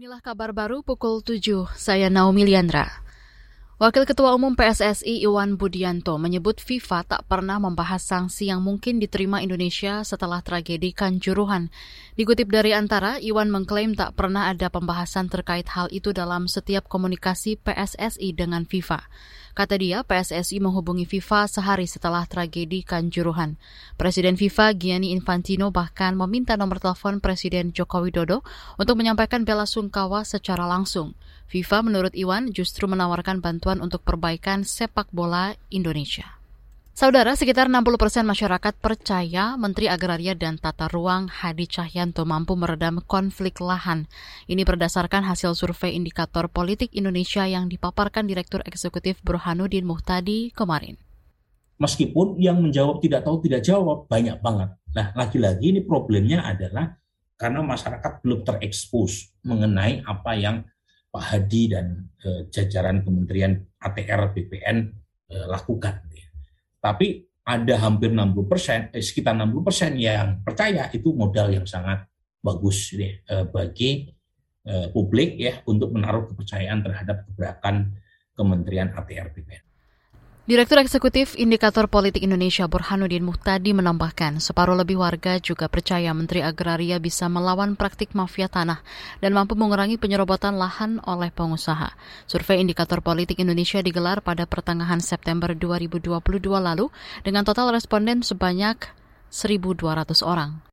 Inilah kabar baru pukul 7, saya Naomi Liandra. Wakil Ketua Umum PSSI Iwan Budianto menyebut FIFA tak pernah membahas sanksi yang mungkin diterima Indonesia setelah tragedi Kanjuruhan. Dikutip dari Antara, Iwan mengklaim tak pernah ada pembahasan terkait hal itu dalam setiap komunikasi PSSI dengan FIFA. Kata dia, PSSI menghubungi FIFA sehari setelah tragedi Kanjuruhan. Presiden FIFA Gianni Infantino bahkan meminta nomor telepon Presiden Joko Widodo untuk menyampaikan bela sungkawa secara langsung. FIFA menurut Iwan justru menawarkan bantuan untuk perbaikan sepak bola Indonesia. Saudara, sekitar 60 persen masyarakat percaya Menteri Agraria dan Tata Ruang Hadi Cahyanto mampu meredam konflik lahan. Ini berdasarkan hasil survei indikator politik Indonesia yang dipaparkan Direktur Eksekutif Burhanuddin Muhtadi kemarin. Meskipun yang menjawab tidak tahu tidak jawab banyak banget. Nah, lagi-lagi ini problemnya adalah karena masyarakat belum terekspos mengenai apa yang Pak Hadi dan eh, jajaran Kementerian ATR BPN eh, lakukan. Tapi ada hampir 60 persen, eh, sekitar 60 persen yang percaya itu modal yang sangat bagus ya, eh, bagi eh, publik ya untuk menaruh kepercayaan terhadap gebrakan Kementerian ATR BPN. Direktur Eksekutif Indikator Politik Indonesia Burhanuddin Muhtadi menambahkan, separuh lebih warga juga percaya Menteri Agraria bisa melawan praktik mafia tanah dan mampu mengurangi penyerobotan lahan oleh pengusaha. Survei Indikator Politik Indonesia digelar pada pertengahan September 2022 lalu dengan total responden sebanyak 1.200 orang.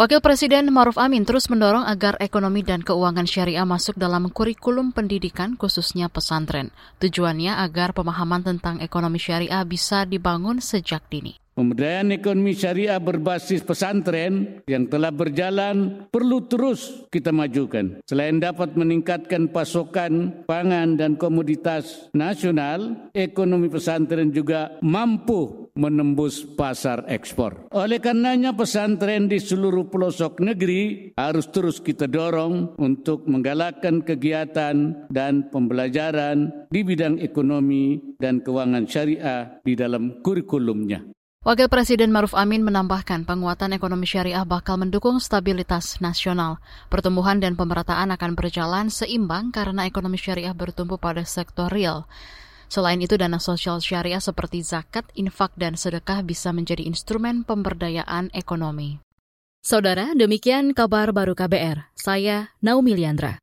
Wakil Presiden Maruf Amin terus mendorong agar ekonomi dan keuangan syariah masuk dalam kurikulum pendidikan khususnya pesantren. Tujuannya agar pemahaman tentang ekonomi syariah bisa dibangun sejak dini. Pemberdayaan ekonomi syariah berbasis pesantren yang telah berjalan perlu terus kita majukan. Selain dapat meningkatkan pasokan pangan dan komoditas nasional, ekonomi pesantren juga mampu menembus pasar ekspor. Oleh karenanya pesantren di seluruh pelosok negeri harus terus kita dorong untuk menggalakkan kegiatan dan pembelajaran di bidang ekonomi dan keuangan syariah di dalam kurikulumnya. Wakil Presiden Maruf Amin menambahkan penguatan ekonomi syariah bakal mendukung stabilitas nasional. Pertumbuhan dan pemerataan akan berjalan seimbang karena ekonomi syariah bertumbuh pada sektor real. Selain itu, dana sosial syariah seperti zakat, infak, dan sedekah bisa menjadi instrumen pemberdayaan ekonomi. Saudara, demikian kabar baru KBR. Saya Naomi Liandra.